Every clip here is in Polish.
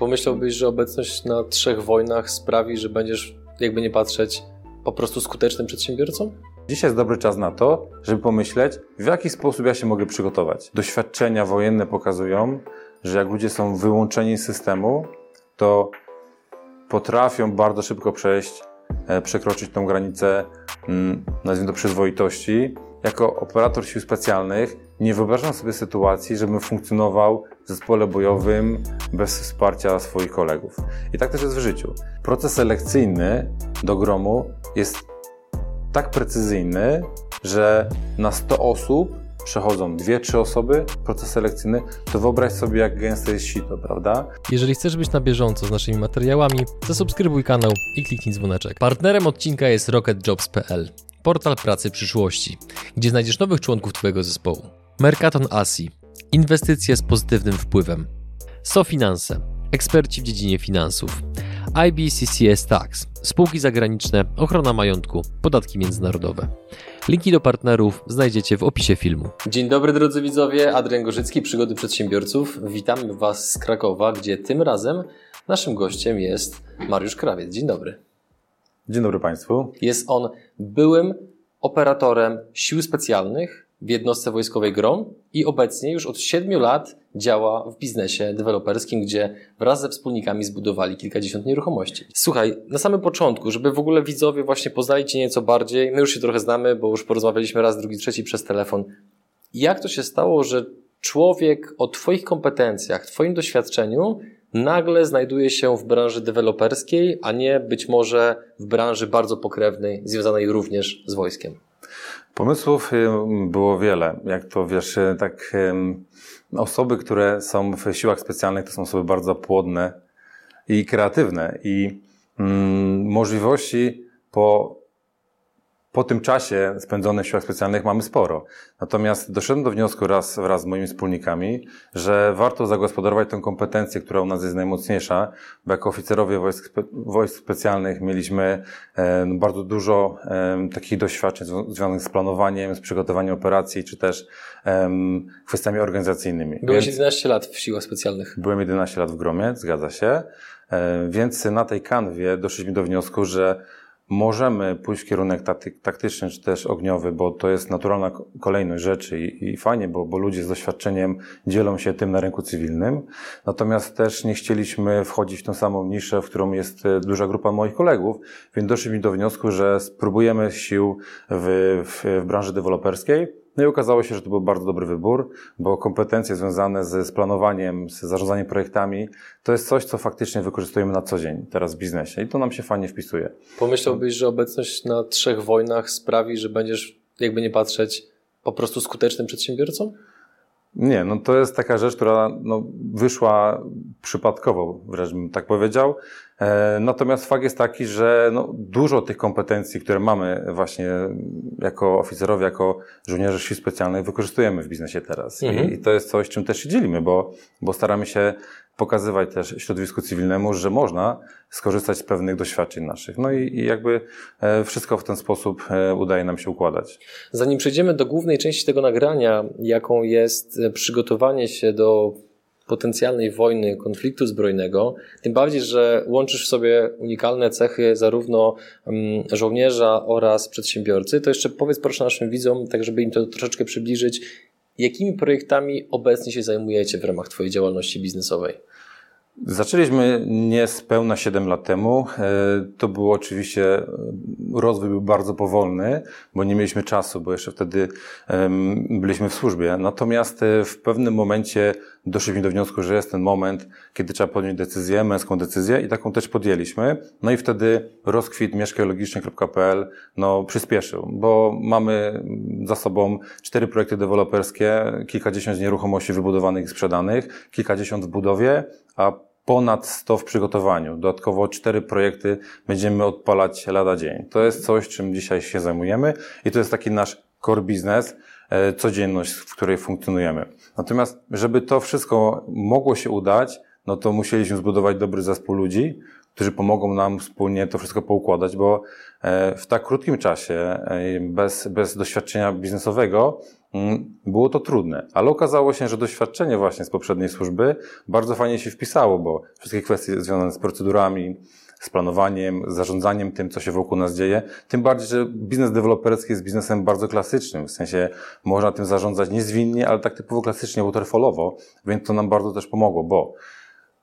Pomyślałbyś, że obecność na trzech wojnach sprawi, że będziesz, jakby nie patrzeć, po prostu skutecznym przedsiębiorcą? Dzisiaj jest dobry czas na to, żeby pomyśleć, w jaki sposób ja się mogę przygotować. Doświadczenia wojenne pokazują, że jak ludzie są wyłączeni z systemu, to potrafią bardzo szybko przejść, e, przekroczyć tą granicę, mm, nazwijmy to przyzwoitości. Jako operator sił specjalnych nie wyobrażam sobie sytuacji, żebym funkcjonował w zespole bojowym bez wsparcia swoich kolegów. I tak też jest w życiu. Proces selekcyjny do gromu jest tak precyzyjny, że na 100 osób przechodzą dwie, trzy osoby, proces selekcyjny, to wyobraź sobie, jak gęste jest sito, prawda? Jeżeli chcesz być na bieżąco z naszymi materiałami, zasubskrybuj kanał i kliknij dzwoneczek. Partnerem odcinka jest rocketjobs.pl, portal pracy przyszłości, gdzie znajdziesz nowych członków Twojego zespołu. Mercaton Asi, inwestycje z pozytywnym wpływem. SoFinanse, eksperci w dziedzinie finansów. IBCCS Tax, spółki zagraniczne, ochrona majątku, podatki międzynarodowe. Linki do partnerów znajdziecie w opisie filmu. Dzień dobry drodzy widzowie, Adrian Gorzycki, Przygody Przedsiębiorców. Witamy Was z Krakowa, gdzie tym razem naszym gościem jest Mariusz Krawiec. Dzień dobry. Dzień dobry Państwu. Jest on byłym operatorem sił specjalnych w jednostce wojskowej GROM i obecnie już od 7 lat działa w biznesie deweloperskim, gdzie wraz ze wspólnikami zbudowali kilkadziesiąt nieruchomości. Słuchaj, na samym początku, żeby w ogóle widzowie właśnie poznali Cię nieco bardziej, my już się trochę znamy, bo już porozmawialiśmy raz, drugi, trzeci przez telefon. Jak to się stało, że człowiek o Twoich kompetencjach, Twoim doświadczeniu nagle znajduje się w branży deweloperskiej, a nie być może w branży bardzo pokrewnej, związanej również z wojskiem? Pomysłów było wiele. Jak to wiesz, e, tak osoby, które są w siłach specjalnych, to są osoby bardzo płodne i kreatywne i mm, możliwości po po tym czasie spędzonym w siłach specjalnych mamy sporo. Natomiast doszedłem do wniosku raz wraz z moimi wspólnikami, że warto zagospodarować tę kompetencję, która u nas jest najmocniejsza, bo jako oficerowie wojsk, wojsk specjalnych mieliśmy e, bardzo dużo e, takich doświadczeń związanych z planowaniem, z przygotowaniem operacji, czy też e, kwestiami organizacyjnymi. Byłeś więc, 11 lat w siłach specjalnych. Byłem 11 lat w Gromie, zgadza się. E, więc na tej kanwie doszliśmy do wniosku, że możemy pójść w kierunek taktyczny czy też ogniowy, bo to jest naturalna kolejność rzeczy i, fajnie, bo, bo ludzie z doświadczeniem dzielą się tym na rynku cywilnym. Natomiast też nie chcieliśmy wchodzić w tą samą niszę, w którą jest e, duża grupa moich kolegów, więc doszliśmy do wniosku, że spróbujemy sił w, w, w branży deweloperskiej no i okazało się, że to był bardzo dobry wybór, bo kompetencje związane z, planowaniem, z zarządzaniem projektami, to jest coś, co faktycznie wykorzystujemy na co dzień teraz w biznesie i to nam się fajnie wpisuje. Pomyślałbyś, że obecność na trzech wojnach sprawi, że będziesz, jakby nie patrzeć, po prostu skutecznym przedsiębiorcą? Nie, no to jest taka rzecz, która no, wyszła przypadkowo, wręcz bym tak powiedział. E, natomiast fakt jest taki, że no, dużo tych kompetencji, które mamy właśnie jako oficerowie, jako żołnierze sił specjalnych, wykorzystujemy w biznesie teraz. Mhm. I, I, to jest coś, czym też się dzielimy, bo, bo staramy się pokazywać też środowisku cywilnemu, że można skorzystać z pewnych doświadczeń naszych. No i, i jakby e, wszystko w ten sposób e, udaje nam się układać. Zanim przejdziemy do głównej części tego nagrania, jaką jest przygotowanie się do potencjalnej wojny, konfliktu zbrojnego, tym bardziej, że łączysz w sobie unikalne cechy zarówno mm, żołnierza oraz przedsiębiorcy, to jeszcze powiedz proszę naszym widzom, tak żeby im to troszeczkę przybliżyć, jakimi projektami obecnie się zajmujecie w ramach Twojej działalności biznesowej? Zaczęliśmy niespełna 7 lat temu. E, to było oczywiście, rozwój był bardzo powolny, bo nie mieliśmy czasu, bo jeszcze wtedy byliśmy w służbie. Natomiast e, w pewnym momencie doszliśmy do wniosku, że jest ten moment, kiedy trzeba podjąć decyzję, męską decyzję i taką też podjęliśmy. No i wtedy rozkwit mieszkajlogiczny.pl no, przyspieszył, bo mamy za sobą cztery projekty deweloperskie, kilkadziesiąt nieruchomości wybudowanych i sprzedanych, kilkadziesiąt w budowie, a ponad 100 w przygotowaniu. Dodatkowo cztery projekty będziemy odpalać lada dzień. To jest coś, czym dzisiaj się zajmujemy i to jest taki nasz core business, codzienność, w której funkcjonujemy. Natomiast, żeby to wszystko mogło się udać, no to musieliśmy zbudować dobry zespół ludzi, którzy pomogą nam wspólnie to wszystko poukładać, bo e, w tak krótkim czasie, e, bez, bez doświadczenia biznesowego, mm, było to trudne, ale okazało się, że doświadczenie właśnie z poprzedniej służby bardzo fajnie się wpisało, bo wszystkie kwestie związane z procedurami, z planowaniem, zarządzaniem tym, co się wokół nas dzieje. Tym bardziej, że biznes deweloperski jest biznesem bardzo klasycznym, w sensie można tym zarządzać niezwinnie, ale tak typowo klasycznie, waterfallowo, więc to nam bardzo też pomogło, bo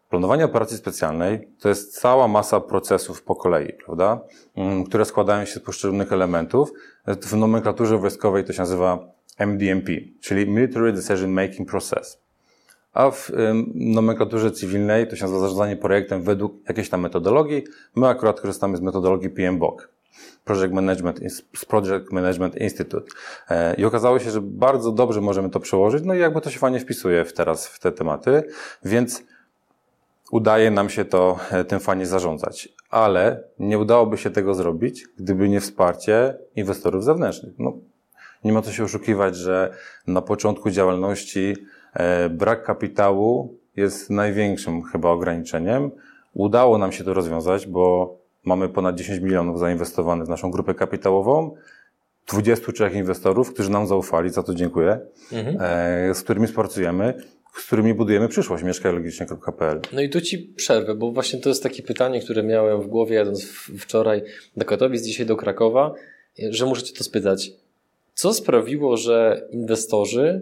Planowanie operacji specjalnej to jest cała masa procesów po kolei, prawda? Mm, które składają się z poszczególnych elementów. W nomenklaturze wojskowej to się nazywa MDMP, czyli Military Decision Making Process. A w nomenklaturze cywilnej to się nazywa zarządzanie projektem według jakiejś tam metodologii. My akurat korzystamy z metodologii PMBOK. Project Management, Project Management Institute. E, I okazało się, że bardzo dobrze możemy to przełożyć, no i jakby to się fajnie wpisuje w teraz w te tematy, więc udaje nam się to e, tym fajnie zarządzać. Ale nie udałoby się tego zrobić, gdyby nie wsparcie inwestorów zewnętrznych. No, nie ma co się oszukiwać, że na początku działalności brak kapitału jest największym chyba ograniczeniem. Udało nam się to rozwiązać, bo mamy ponad 10 milionów zainwestowanych w naszą grupę kapitałową. 23 inwestorów, którzy nam zaufali, za to dziękuję, mhm. E, z którymi współpracujemy z którymi budujemy przyszłość mieszkajlogicznie.pl. No i tu Ci przerwę, bo właśnie to jest takie pytanie, które miałem w głowie jadąc wczoraj do Katowic, dzisiaj do Krakowa, że muszę Cię to spytać. Co sprawiło, że inwestorzy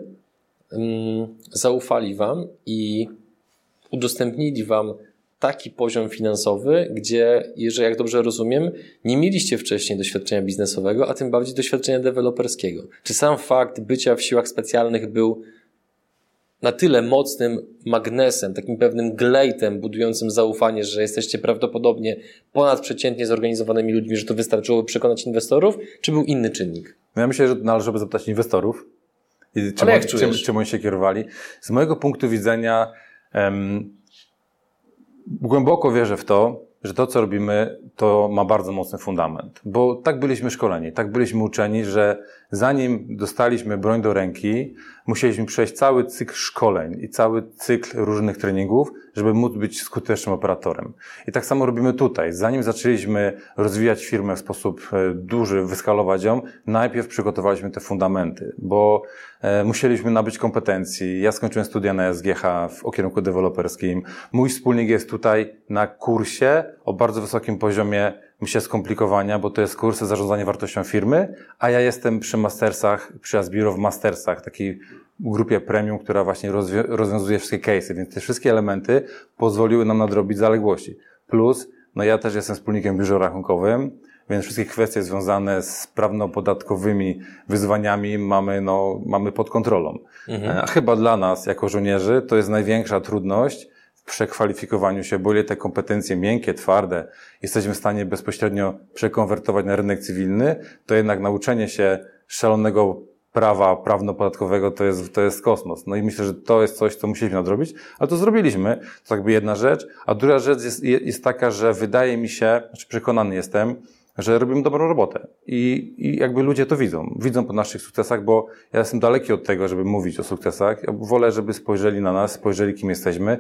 zaufali Wam i udostępnili Wam taki poziom finansowy, gdzie, jeżeli jak dobrze rozumiem, nie mieliście wcześniej doświadczenia biznesowego, a tym bardziej doświadczenia deweloperskiego. Czy sam fakt bycia w siłach specjalnych był na tyle mocnym magnesem, takim pewnym glejtem budującym zaufanie, że jesteście prawdopodobnie ponadprzeciętnie zorganizowanymi ludźmi, że to wystarczyłoby przekonać inwestorów, czy był inny czynnik? No ja myślę, że należy zapytać inwestorów, i czym, jak czym, czym oni się kierowali. Z mojego punktu widzenia um, głęboko wierzę w to, że to, co robimy, to ma bardzo mocny fundament. Bo tak byliśmy szkoleni, tak byliśmy uczeni, że zanim dostaliśmy broń do ręki, musieliśmy przejść cały cykl szkoleń i cały cykl różnych treningów, żeby móc być skutecznym operatorem. I tak samo robimy tutaj. Zanim zaczęliśmy rozwijać firmę w sposób e, duży, wyskalować ją, najpierw przygotowaliśmy te fundamenty, bo e, musieliśmy nabyć kompetencji. Ja skończyłem studia na SGH w kierunku deweloperskim. Mój wspólnik jest tutaj na kursie o bardzo wysokim poziomie myślę, skomplikowania, bo to jest kurs zarządzania wartością firmy, a ja jestem przy mastersach, przy Asbiro w mastersach, takiej grupie premium, która właśnie rozwiązuje wszystkie case'y, więc te wszystkie elementy pozwoliły nam nadrobić zaległości. Plus, no ja też jestem wspólnikiem w biurze rachunkowym, więc wszystkie kwestie związane z prawno-podatkowymi wyzwaniami mamy, no, mamy pod kontrolą. Mhm. A chyba dla nas, jako żołnierzy, to jest największa trudność, przekwalifikowaniu się, bo ile te kompetencje miękkie, twarde jesteśmy w stanie bezpośrednio przekonwertować na rynek cywilny, to jednak nauczenie się szalonego prawa prawno-podatkowego to jest, to jest kosmos. No i myślę, że to jest coś, co musieliśmy nadrobić, ale to zrobiliśmy. To jakby jedna rzecz. A druga rzecz jest, jest taka, że wydaje mi się, znaczy przekonany jestem, że robimy dobrą robotę. I, I jakby ludzie to widzą. Widzą po naszych sukcesach, bo ja jestem daleki od tego, żeby mówić o sukcesach. Ja wolę, żeby spojrzeli na nas, spojrzeli kim jesteśmy,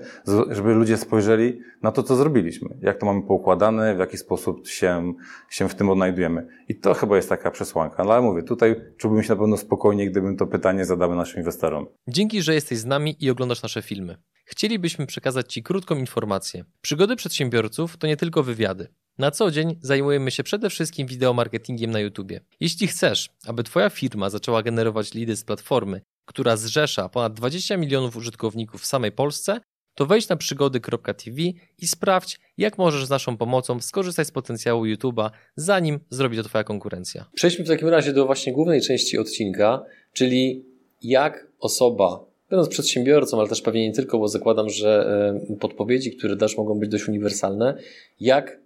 żeby ludzie spojrzeli na to, co zrobiliśmy. Jak to mamy poukładane, w jaki sposób się, się w tym odnajdujemy. I to chyba jest taka przesłanka. No ale mówię, tutaj czułbym się na pewno spokojniej, gdybym to pytanie zadały naszym inwestorom. Dzięki, że jesteś z nami i oglądasz nasze filmy. Chcielibyśmy przekazać Ci krótką informację. Przygody przedsiębiorców to nie tylko wywiady. Na co dzień zajmujemy się przede wszystkim wideomarketingiem na YouTube. Jeśli chcesz, aby Twoja firma zaczęła generować lidy z platformy, która zrzesza ponad 20 milionów użytkowników w samej Polsce, to wejdź na przygody.tv i sprawdź, jak możesz z naszą pomocą skorzystać z potencjału YouTube'a, zanim zrobi to Twoja konkurencja. Przejdźmy w takim razie do właśnie głównej części odcinka, czyli jak osoba, będąc przedsiębiorcą, ale też pewnie nie tylko, bo zakładam, że e, podpowiedzi, które dasz, mogą być dość uniwersalne, jak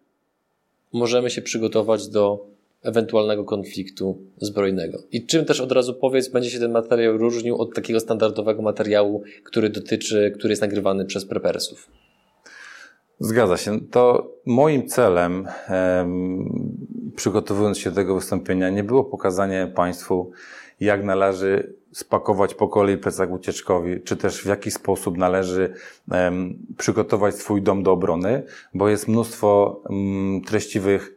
możemy się przygotować do ewentualnego konfliktu zbrojnego. I czym też od razu powiedz, będzie się ten materiał różnił od takiego standardowego materiału, który dotyczy, który jest nagrywany przez prepersów? Zgadza się. To moim celem, przygotowując się do tego wystąpienia, nie było pokazanie Państwu, jak należy spakować po kolei plecak ucieczkowy, czy też w jaki sposób należy um, przygotować swój dom do obrony, bo jest mnóstwo um, treściwych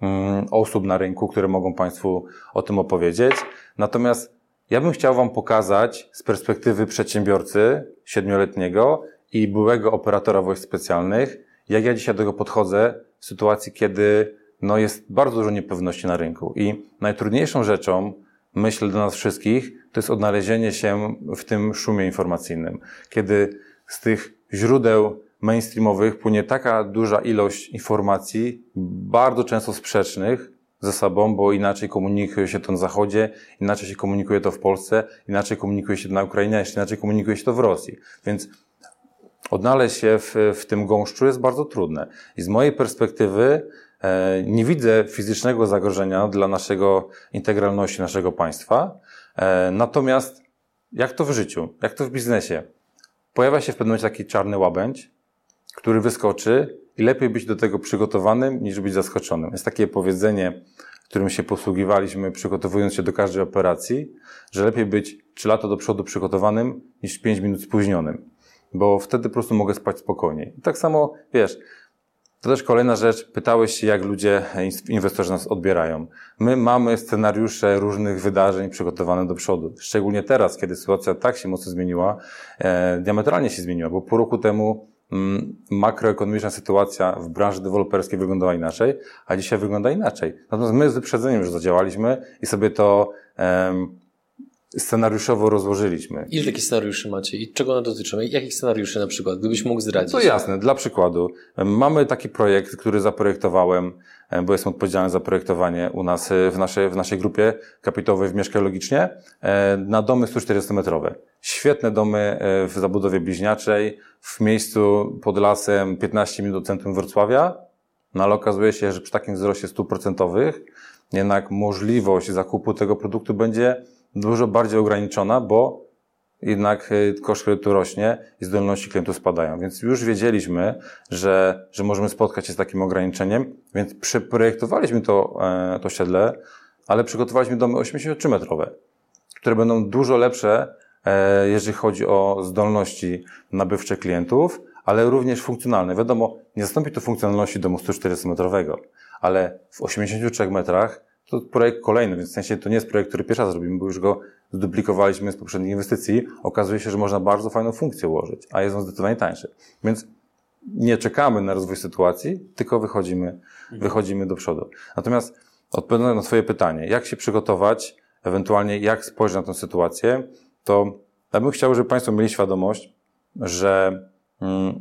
um, osób na rynku, które mogą Państwu o tym opowiedzieć. Natomiast ja bym chciał Wam pokazać z perspektywy przedsiębiorcy siedmioletniego i byłego operatora wojsk specjalnych, jak ja dzisiaj do tego podchodzę w sytuacji, kiedy no, jest bardzo dużo niepewności na rynku. I najtrudniejszą rzeczą, myślę dla nas wszystkich, to jest odnalezienie się w tym szumie informacyjnym. Kiedy z tych źródeł mainstreamowych płynie taka duża ilość informacji, bardzo często sprzecznych ze sobą, bo inaczej komunikuje się to na Zachodzie, inaczej się komunikuje to w Polsce, inaczej komunikuje się to na Ukrainie, jeszcze inaczej komunikuje się to w Rosji. Więc odnaleźć się w, w tym gąszczu jest bardzo trudne. I z mojej perspektywy nie widzę fizycznego zagrożenia dla naszego integralności naszego państwa. E, natomiast jak to w życiu, jak to w biznesie? Pojawia się w pewnym momencie taki czarny łabędź, który wyskoczy i lepiej być do tego przygotowanym, niż być zaskoczonym. Jest takie powiedzenie, którym się posługiwaliśmy, przygotowując się do każdej operacji, że lepiej być 3 lata do przodu przygotowanym, niż 5 minut spóźnionym. Bo wtedy po prostu mogę spać spokojniej. I tak samo, wiesz, to też kolejna rzecz. Pytałeś się, jak ludzie, inwestorzy nas odbierają. My mamy scenariusze różnych wydarzeń przygotowane do przodu. Szczególnie teraz, kiedy sytuacja tak się mocno zmieniła, e, diametralnie się zmieniła, bo pół roku temu Mm, makroekonomiczna sytuacja w branży deweloperskiej wyglądała inaczej, a dzisiaj wygląda inaczej. Natomiast my z wyprzedzeniem już zadziałaliśmy i sobie to um, scenariuszowo rozłożyliśmy. Ile takich scenariuszy macie i czego one dotyczą? Jakich scenariuszy na przykład, gdybyś mógł zdradzić? To jasne, dla przykładu. Mamy taki projekt, który zaprojektowałem, bo jestem odpowiedzialny za projektowanie u nas w naszej, w naszej grupie kapitałowej w Mieszkaj Logicznie, na domy 140-metrowe. Świetne domy e, w zabudowie bliźniaczej, w miejscu pod lasem 15 minut do centrum Wrocławia, no ale okazuje się, że przy takim wzroście stuprocentowych jednak możliwość zakupu tego produktu będzie dużo bardziej ograniczona, bo jednak e, koszt kredytu rośnie i zdolności klientów spadają. Więc już wiedzieliśmy, że, że możemy spotkać się z takim ograniczeniem, więc przeprojektowaliśmy to, e, to siedle, ale przygotowaliśmy domy 83-metrowe, które będą dużo lepsze E, jeżeli chodzi o zdolności nabywcze klientów, ale również funkcjonalne. Wiadomo, nie zastąpi to funkcjonalności domu 140-metrowego, ale w 83 metrach to projekt kolejny, więc w sensie to nie jest projekt, który pierwszy raz zrobimy, bo już go zduplikowaliśmy z poprzednich inwestycji. Okazuje się, że można bardzo fajną funkcję ułożyć, a jest on zdecydowanie tańszy. Więc nie czekamy na rozwój sytuacji, tylko wychodzimy, wychodzimy do przodu. Natomiast odpowiadając na Twoje pytanie, jak się przygotować, ewentualnie jak spojrzeć na tę sytuację, to ja bym chciał, żeby Państwo mieli świadomość, że mm,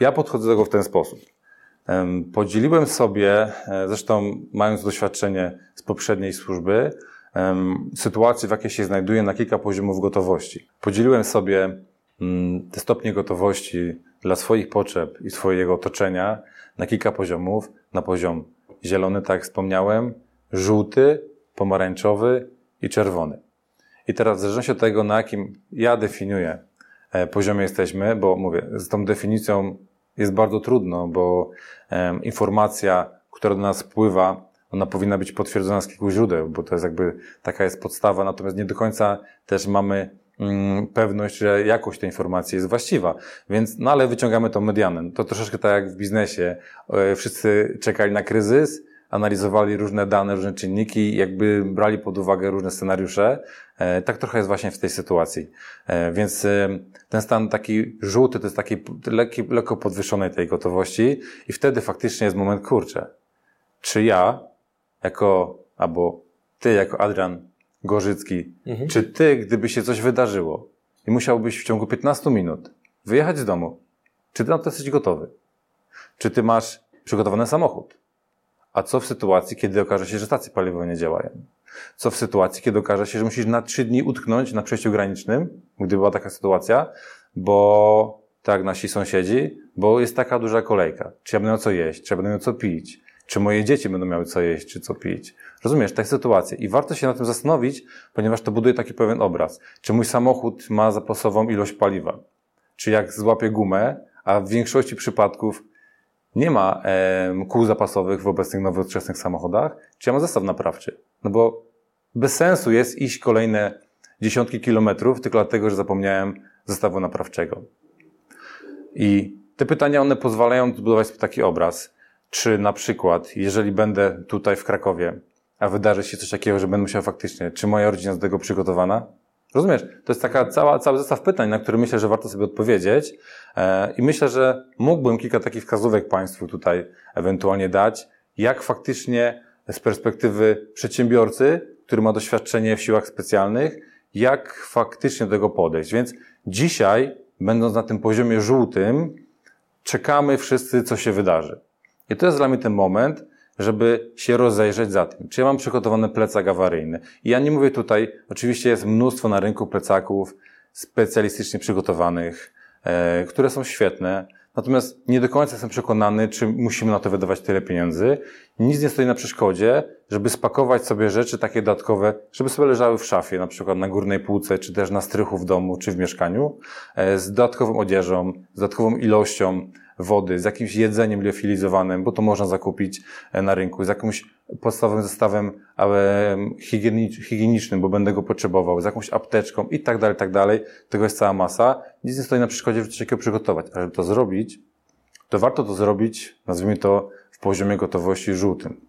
ja podchodzę do tego w ten sposób. Podzieliłem sobie, e, zresztą mając doświadczenie z poprzedniej służby, sytuację, w jakiej się znajduję na kilka poziomów gotowości. Podzieliłem sobie mm, te stopnie gotowości dla swoich potrzeb i swojego otoczenia na kilka poziomów. Na poziom zielony, tak jak wspomniałem, żółty, pomarańczowy i czerwony. I teraz w zależności od tego, na jakim ja definiuję e, poziomie jesteśmy, bo mówię, z tą definicją jest bardzo trudno, bo informacja, która do nas wpływa, ona powinna być potwierdzona z kilku źródeł, bo to jest jakby taka jest podstawa, natomiast nie do końca też mamy mm, pewność, że jakość tej informacji jest właściwa. Więc, no ale wyciągamy tą medianę. To troszeczkę tak jak w biznesie. E, wszyscy czekali na kryzys, analizowali różne dane, różne czynniki, jakby brali pod uwagę różne scenariusze. E, tak trochę jest właśnie w tej sytuacji. E, więc e, ten stan taki żółty to jest taki lekki, lekko podwyższonej tej gotowości i wtedy faktycznie jest moment, kurczę, czy ja jako, albo ty jako Adrian Gorzycki, mhm. czy ty, gdyby się coś wydarzyło i musiałbyś w ciągu 15 minut wyjechać z domu, czy ty na to jesteś gotowy? Czy ty masz przygotowany samochód? A co w sytuacji, kiedy okaże się, że stacje paliwowe nie działają? Co w sytuacji, kiedy okaże się, że musisz na trzy dni utknąć na przejściu granicznym, gdy była taka sytuacja, bo tak nasi sąsiedzi, bo jest taka duża kolejka. Czy ja będę miał co jeść? Czy ja będę miał co pić? Czy moje dzieci będą miały co jeść, czy co pić? Rozumiesz, tak sytuacje. I warto się na tym zastanowić, ponieważ to buduje taki pewien obraz. Czy mój samochód ma zapasową ilość paliwa? Czy jak złapię gumę, a w większości przypadków nie ma e, kół zapasowych w obecnych nowoczesnych samochodach, czy ja mam zestaw naprawczy? No bo bez sensu jest iść kolejne dziesiątki kilometrów tylko dlatego, że zapomniałem zestawu naprawczego. I te pytania, one pozwalają zbudować taki obraz. Czy na przykład, jeżeli będę tutaj w Krakowie, a wydarzy się coś takiego, że będę musiał faktycznie, czy moja rodzina jest do tego przygotowana? Rozumiesz? To jest taka cała, cały zestaw pytań, na które myślę, że warto sobie odpowiedzieć. E, I myślę, że mógłbym kilka takich wskazówek Państwu tutaj ewentualnie dać, jak faktycznie z perspektywy przedsiębiorcy, który ma doświadczenie w siłach specjalnych, jak faktycznie do tego podejść. Więc dzisiaj, będąc na tym poziomie żółtym, czekamy wszyscy, co się wydarzy. I to jest dla mnie ten moment, żeby się rozejrzeć za tym. Czy ja mam przygotowany plecak awaryjny? I ja nie mówię tutaj, oczywiście jest mnóstwo na rynku plecaków specjalistycznie przygotowanych, e, które są świetne, natomiast nie do końca jestem przekonany, czy musimy na to wydawać tyle pieniędzy. Nic nie stoi na przeszkodzie, żeby spakować sobie rzeczy takie dodatkowe, żeby sobie leżały w szafie, na przykład na górnej półce, czy też na strychu w domu, czy w mieszkaniu, e, z dodatkową odzieżą, z dodatkową ilością wody, z jakimś jedzeniem liofilizowanym, bo to można zakupić e, na rynku, z jakimś podstawowym zestawem higienicznym, bo będę go potrzebował, z jakąś apteczką i tak dalej, tak dalej. Tego jest cała masa. Nic nie stoi na przeszkodzie, żeby coś takiego przygotować. A żeby to zrobić, to warto to zrobić, nazwijmy to, w poziomie gotowości żółtym.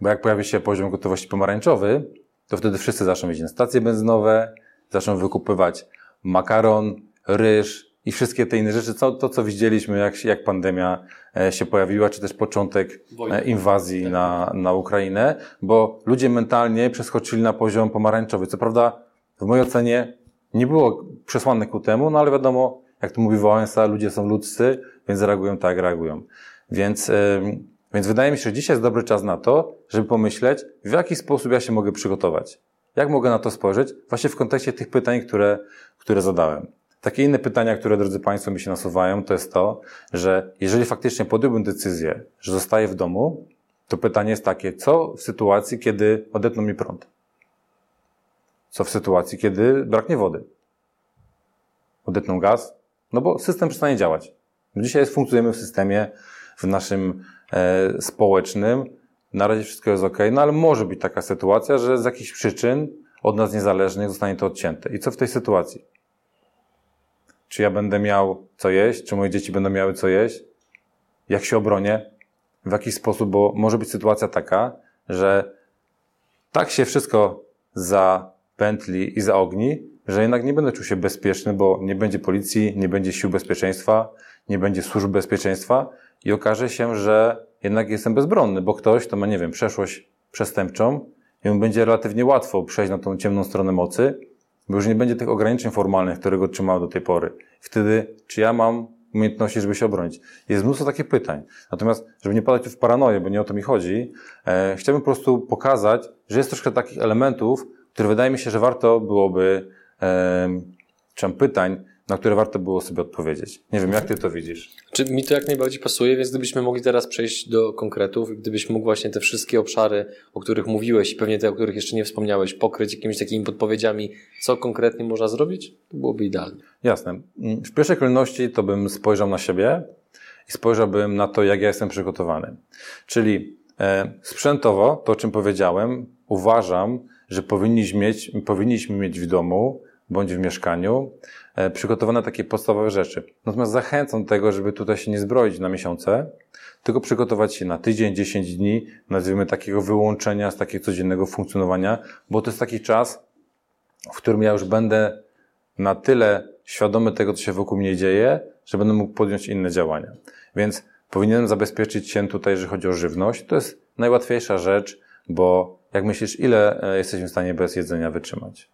Bo jak pojawi się poziom gotowości pomarańczowy, to wtedy wszyscy zaczną iść na stacje benzynowe, zaczną wykupywać makaron, ryż, i wszystkie te inne rzeczy, co, to co widzieliśmy, jak, jak pandemia e, się pojawiła, czy też początek Wojna. E, inwazji tak. na, na Ukrainę, bo ludzie mentalnie przeskoczyli na poziom pomarańczowy. Co prawda, w mojej ocenie nie było przesłanek ku temu, no ale wiadomo, jak to mówi Wałęsa, ludzie są ludzcy, więc reagują tak, jak reagują. Więc, więc wydaje mi się, że dzisiaj jest dobry czas na to, żeby pomyśleć, w jaki sposób ja się mogę przygotować. Jak mogę na to spojrzeć? Właśnie w kontekście tych pytań, które, które zadałem. Takie inne pytania, które, drodzy Państwo, mi się nasuwają, to jest to, że jeżeli faktycznie podjąłbym decyzję, że zostaję w domu, to pytanie jest takie, co w sytuacji, kiedy odetną mi prąd? Co w sytuacji, kiedy braknie wody? Odetną gaz? No bo system przestanie działać. Dzisiaj funkcjonujemy w systemie, w naszym e, społecznym. Na razie wszystko jest ok, no ale może być taka sytuacja, że z jakichś przyczyn od nas niezależnych zostanie to odcięte. I co w tej sytuacji? Czy ja będę miał co jeść? Czy moje dzieci będą miały co jeść? Jak się obronię? W jaki sposób? Bo może być sytuacja taka, że tak się wszystko zapętli i zaogni, że jednak nie będę czuł się bezpieczny, bo nie będzie policji, nie będzie sił bezpieczeństwa, nie będzie służb bezpieczeństwa i okaże się, że jednak jestem bezbronny, bo ktoś, to ma, nie wiem, przeszłość przestępczą i mu będzie relatywnie łatwo przejść na tą ciemną stronę mocy, bo już nie będzie tych ograniczeń formalnych, którego trzymał do tej pory. Wtedy, czy ja mam umiejętności, żeby się obronić? Jest mnóstwo takich pytań. Natomiast, żeby nie padać w paranoję, bo nie o to mi chodzi, e, chciałbym po prostu pokazać, że jest troszkę takich elementów, które wydaje mi się, że warto byłoby, e, czy pytań, na które warto było sobie odpowiedzieć. Nie wiem, jak ty to widzisz? Czy mi to jak najbardziej pasuje, więc gdybyśmy mogli teraz przejść do konkretów gdybyś mógł właśnie te wszystkie obszary, o których mówiłeś i pewnie te, o których jeszcze nie wspomniałeś, pokryć jakimiś takimi podpowiedziami, co konkretnie można zrobić, to byłoby idealnie. Jasne. W pierwszej kolejności to bym spojrzał na siebie i spojrzałbym na to, jak ja jestem przygotowany. Czyli e, sprzętowo, to o czym powiedziałem, uważam, że powinniśmy mieć, powinniśmy mieć w domu bądź w mieszkaniu E, przygotowane takie podstawowe rzeczy. Natomiast zachęcam do tego, żeby tutaj się nie zbroić na miesiące, tylko przygotować się na tydzień, 10 dni, nazwijmy takiego wyłączenia z takiego codziennego funkcjonowania, bo to jest taki czas, w którym ja już będę na tyle świadomy tego, co się wokół mnie dzieje, że będę mógł podjąć inne działania. Więc powinienem zabezpieczyć się tutaj, jeżeli chodzi o żywność. To jest najłatwiejsza rzecz, bo jak myślisz, ile e, jesteśmy w stanie bez jedzenia wytrzymać?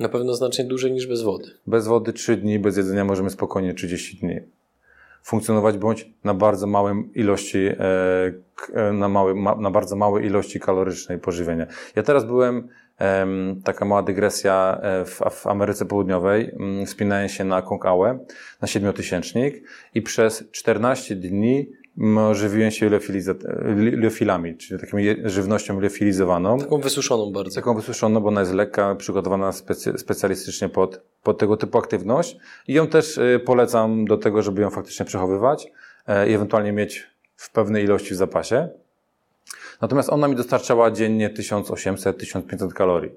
Na pewno znacznie dłużej niż bez wody. Bez wody 3 dni, bez jedzenia możemy spokojnie 30 dni. Funkcjonować bądź na bardzo małym ilości, e, e, na, mały, na bardzo małej ilości kalorycznej pożywienia. Ja teraz byłem, taka mała dygresja e, w, w Ameryce Południowej, mm, wspinałem się na Konkałę, na siedmiotysięcznik i przez 14 dni żywiłem się liofilami, czyli taką żywnością liofilizowaną. Taką wysuszoną bardzo. Taką wysuszoną, bo ona jest lekka, przygotowana specy, specjalistycznie pod, pod tego typu aktywność. I ją też y, polecam do tego, żeby ją faktycznie przechowywać e, i ewentualnie mieć w pewnej ilości w zapasie. Natomiast ona mi dostarczała dziennie 1800-1500 kalorii.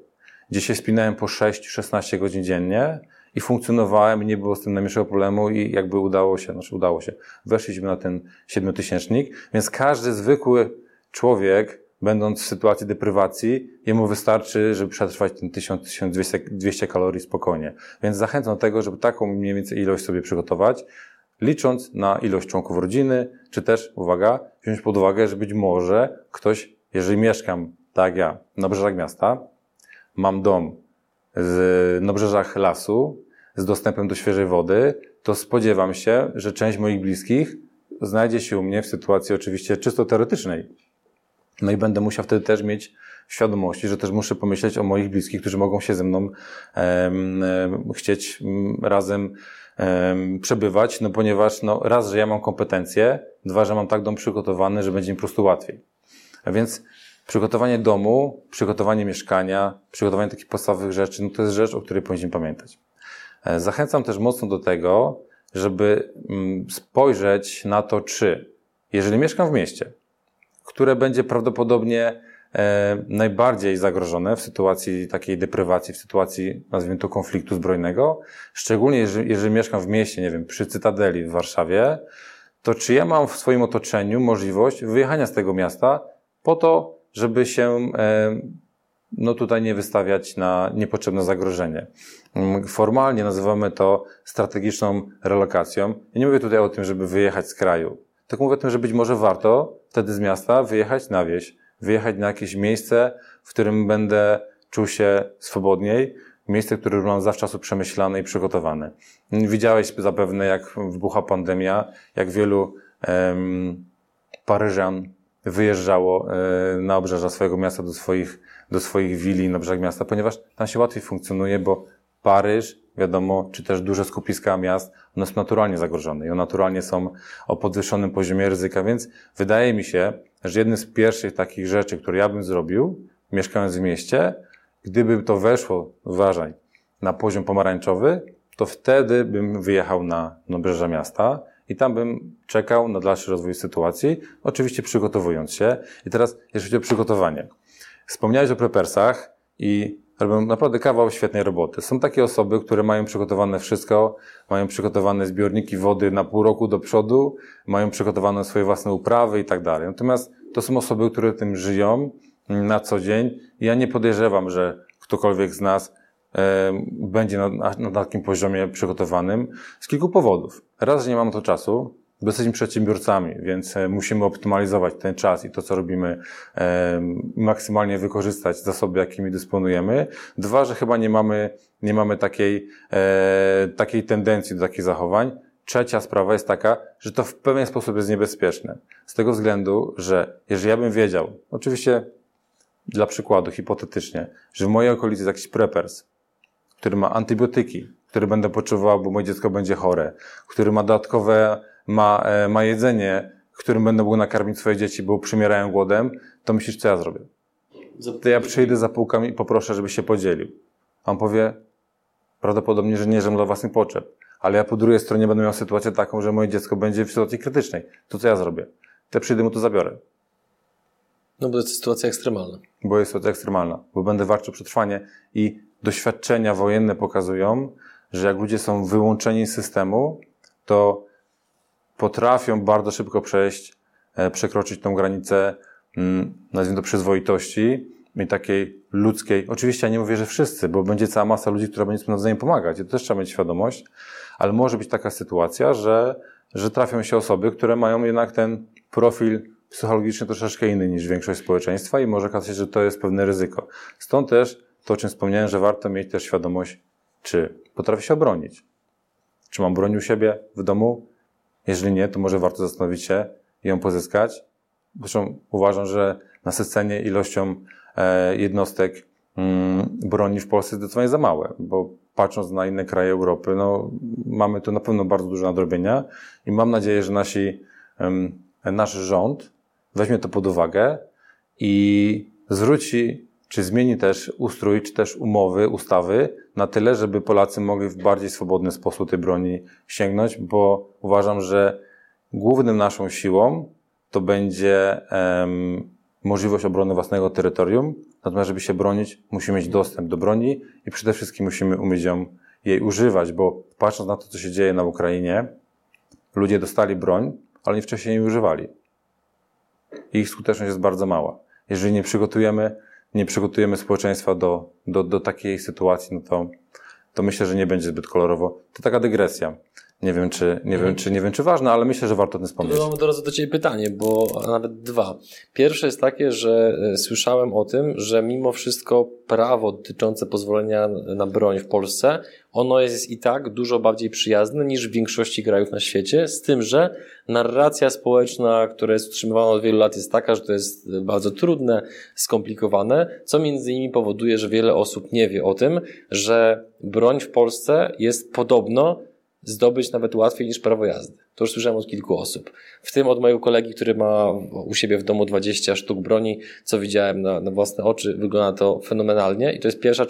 gdzie się spinałem po 6-16 godzin dziennie i funkcjonowałem nie było z tym najmniejszego problemu i jakby udało się, znaczy udało się. Weszliśmy na ten siedmiotysięcznik, więc każdy zwykły człowiek, będąc w sytuacji deprywacji, jemu wystarczy, żeby przetrwać ten 1000-1200 kalorii spokojnie. Więc zachęcam do tego, żeby taką mniej więcej ilość sobie przygotować, licząc na ilość członków rodziny, czy też, uwaga, wziąć pod uwagę, że być może ktoś, jeżeli mieszkam, tak jak ja, na obrzeżach miasta, mam dom z, na obrzeżach lasu, z dostępem do świeżej wody, to spodziewam się, że część moich bliskich znajdzie się u mnie w sytuacji oczywiście czysto teoretycznej. No i będę musiał wtedy też mieć świadomości, że też muszę pomyśleć o moich bliskich, którzy mogą się ze mną chcieć mm, razem przebywać, no ponieważ no, raz, że ja mam kompetencje, dwa, że mam tak dom przygotowany, że będzie mi po prostu łatwiej. A więc przygotowanie domu, przygotowanie mieszkania, przygotowanie takich podstawowych rzeczy, no to jest rzecz, o której powinniśmy pamiętać. E, zachęcam też mocno do tego, żeby mm, spojrzeć na to, czy jeżeli mieszkam w mieście, które będzie prawdopodobnie e, najbardziej zagrożone w sytuacji takiej deprywacji, w sytuacji, nazwijmy to, konfliktu zbrojnego, szczególnie jeżeli, jeżeli mieszkam w mieście, nie wiem, przy Cytadeli w Warszawie, to czy ja mam w swoim otoczeniu możliwość wyjechania z tego miasta po to, żeby się e, no tutaj nie wystawiać na niepotrzebne zagrożenie. Mm, formalnie nazywamy to strategiczną relokacją. Ja nie mówię tutaj o tym, żeby wyjechać z kraju, tylko mówię o tym, że być może warto wtedy z miasta wyjechać na wieś, wyjechać na jakieś miejsce, w którym będę czuł się swobodniej, miejsce, które mam zawczasu przemyślane i przygotowane. Widziałeś zapewne, jak wybucha pandemia, jak wielu um, Paryżan wyjeżdżało e, na obrzeża swojego miasta do swoich, do swoich willi na brzeg miasta, ponieważ tam się łatwiej funkcjonuje, bo Paryż, wiadomo, czy też duże skupiska miast, one są naturalnie zagrożone i one naturalnie są o podwyższonym poziomie ryzyka, więc wydaje mi się, że jednym z pierwszych takich rzeczy, które ja bym zrobił, mieszkając w mieście, gdyby to weszło, uważaj, na poziom pomarańczowy, to wtedy bym wyjechał na obrzeża miasta i tam bym czekał na dalszy rozwój sytuacji, oczywiście przygotowując się. I teraz, jeżeli chodzi o przygotowanie. Wspomniałeś o prepersach i robią naprawdę kawał świetnej roboty. Są takie osoby, które mają przygotowane wszystko, mają przygotowane zbiorniki wody na pół roku do przodu, mają przygotowane swoje własne uprawy i tak dalej. Natomiast to są osoby, które tym żyją na co dzień. Ja nie podejrzewam, że ktokolwiek z nas będzie na, na takim poziomie przygotowanym z kilku powodów. Raz, że nie mamy to czasu, bo jesteśmy przedsiębiorcami, więc e, musimy optymalizować ten czas i to, co robimy, maksymalnie wykorzystać zasoby, jakimi dysponujemy. Dwa, że chyba nie mamy, nie mamy takiej, e, takiej tendencji do takich zachowań. Trzecia sprawa jest taka, że to w pewien sposób jest niebezpieczne. Z tego względu, że jeżeli ja bym wiedział, oczywiście dla przykładu, hipotetycznie, że w mojej okolicy jest jakiś preppers, który ma antybiotyki, który będę potrzebował, bo moje dziecko będzie chore, który ma dodatkowe, ma, e, ma jedzenie, którym będę mógł nakarmić swoje dzieci, bo przymierają głodem, to myślisz, co ja zrobię? To ja przyjdę za półkami i poproszę, żeby się podzielił. A on powie, prawdopodobnie, że nie żem dla własnych potrzeb. Ale ja po drugiej stronie będę miał sytuację taką, że moje dziecko będzie w sytuacji krytycznej. To co ja zrobię? To przyjdę mu to zabiorę. No bo to jest sytuacja ekstremalna. Bo jest sytuacja ekstremalna, bo będę walczył o przetrwanie i doświadczenia wojenne pokazują, że jak ludzie są wyłączeni z systemu, to potrafią bardzo szybko przejść, e, przekroczyć tą granicę, mm, nazwijmy to przyzwoitości i takiej ludzkiej. Oczywiście ja nie mówię, że wszyscy, bo będzie cała masa ludzi, która będzie sobie nawzajem pomagać. I to też trzeba mieć świadomość, ale może być taka sytuacja, że, że trafią się osoby, które mają jednak ten profil psychologiczny troszeczkę inny niż większość społeczeństwa i może okazać się, że to jest pewne ryzyko. Stąd też to, o czym wspomniałem, że warto mieć też świadomość, czy potrafi się obronić. Czy mam broń u siebie w domu? Jeżeli nie, to może warto zastanowić się i ją pozyskać. Zresztą uważam, że nasycenie ilością e, jednostek mm, broni w Polsce jest zdecydowanie za małe, bo patrząc na inne kraje Europy, no, mamy tu na pewno bardzo dużo nadrobienia i mam nadzieję, że nasi, nasz rząd weźmie to pod uwagę i zwróci czy zmieni też ustrój, czy też umowy, ustawy na tyle, żeby Polacy mogli w bardziej swobodny sposób tej broni sięgnąć, bo uważam, że głównym naszą siłą to będzie um, możliwość obrony własnego terytorium, natomiast żeby się bronić, musimy mieć dostęp do broni i przede wszystkim musimy umieć ją, jej używać, bo patrząc na to, co się dzieje na Ukrainie, ludzie dostali broń, ale nie wcześniej jej używali. Ich skuteczność jest bardzo mała. Jeżeli nie przygotujemy, nie przygotujemy społeczeństwa do, do, do takiej sytuacji, no to, to myślę, że nie będzie zbyt kolorowo. To taka dygresja. Nie wiem, czy, nie wiem, czy, nie wiem, czy ważne, ale myślę, że warto o tym wspomnieć. Mam teraz do Ciebie pytanie, bo nawet dwa. Pierwsze jest takie, że e, słyszałem o tym, że mimo wszystko prawo dotyczące pozwolenia na broń w Polsce, ono jest i tak dużo bardziej przyjazne niż w większości krajów na świecie, z tym, że narracja społeczna, która jest utrzymywana od wielu lat jest taka, że to jest bardzo trudne, skomplikowane, co między innymi powoduje, że wiele osób nie wie o tym, że broń w Polsce jest podobno zdobyć nawet łatwiej niż prawo jazdy. To już słyszałem od kilku osób. W tym od mojego kolegi, który ma u siebie w domu 20 sztuk broni, co widziałem na, na własne oczy, wygląda to fenomenalnie. I to jest pierwsza,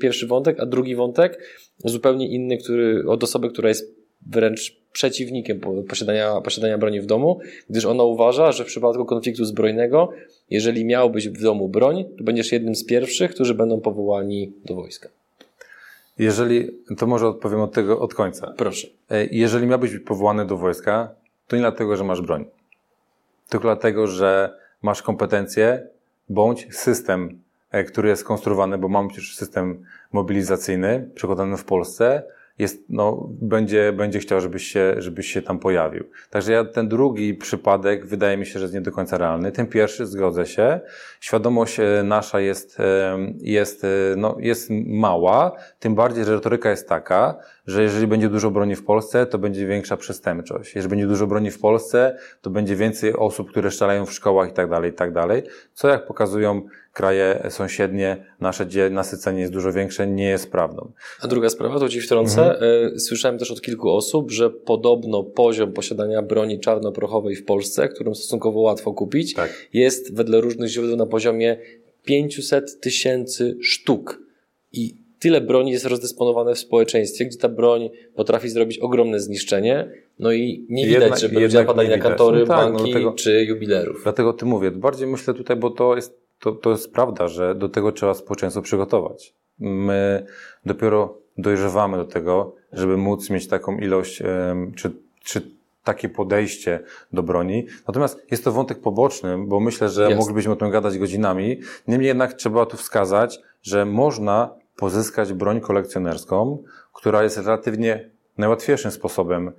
pierwszy wątek, a drugi wątek, zupełnie inny, który, od osoby, która jest wręcz przeciwnikiem posiadania, posiadania broni w domu, gdyż ona uważa, że w przypadku konfliktu zbrojnego, jeżeli miałbyś w domu broń, to będziesz jednym z pierwszych, którzy będą powołani do wojska. Jeżeli, to może odpowiem od tego, od końca. Proszę. E, jeżeli miałbyś być powołany do wojska, to nie dlatego, że masz broń. Tylko dlatego, że masz kompetencje bądź system, e, który jest skonstruowany, bo mamy przecież system mobilizacyjny przygotowany w Polsce, jest, no, będzie, będzie chciał, żebyś się, żebyś się tam pojawił. Także ja, ten drugi przypadek wydaje mi się, że jest nie do końca realny. Ten pierwszy, zgodzę się. Świadomość e, nasza jest, e, jest, e, no, jest mała, tym bardziej, że retoryka jest taka, że jeżeli będzie dużo broni w Polsce, to będzie większa przestępczość. Jeżeli będzie dużo broni w Polsce, to będzie więcej osób, które szczelają w szkołach i tak dalej, i tak dalej. Co jak pokazują kraje sąsiednie, nasze nasycenie jest dużo większe, nie jest prawdą. A druga sprawa, to Ci wtrącę. Mhm. E, słyszałem też od kilku osób, że podobno poziom posiadania broni czarnoprochowej w Polsce, którą stosunkowo łatwo kupić, tak. jest wedle różnych źródeł na poziomie 500 tysięcy sztuk. I tyle broni jest rozdysponowane w społeczeństwie, gdzie ta broń potrafi zrobić ogromne zniszczenie, no i nie widać, jednak, żeby ludzie napadali na kantory, no tak, no banki no dlatego, czy jubilerów. Dlatego ty mówię, bardziej myślę tutaj, bo to jest to, to jest prawda, że do tego trzeba społeczeństwo przygotować. My dopiero dojrzewamy do tego, żeby móc mieć taką ilość, czy, czy takie podejście do broni. Natomiast jest to wątek poboczny, bo myślę, że jest. moglibyśmy o tym gadać godzinami. Niemniej jednak trzeba tu wskazać, że można pozyskać broń kolekcjonerską, która jest relatywnie najłatwiejszym sposobem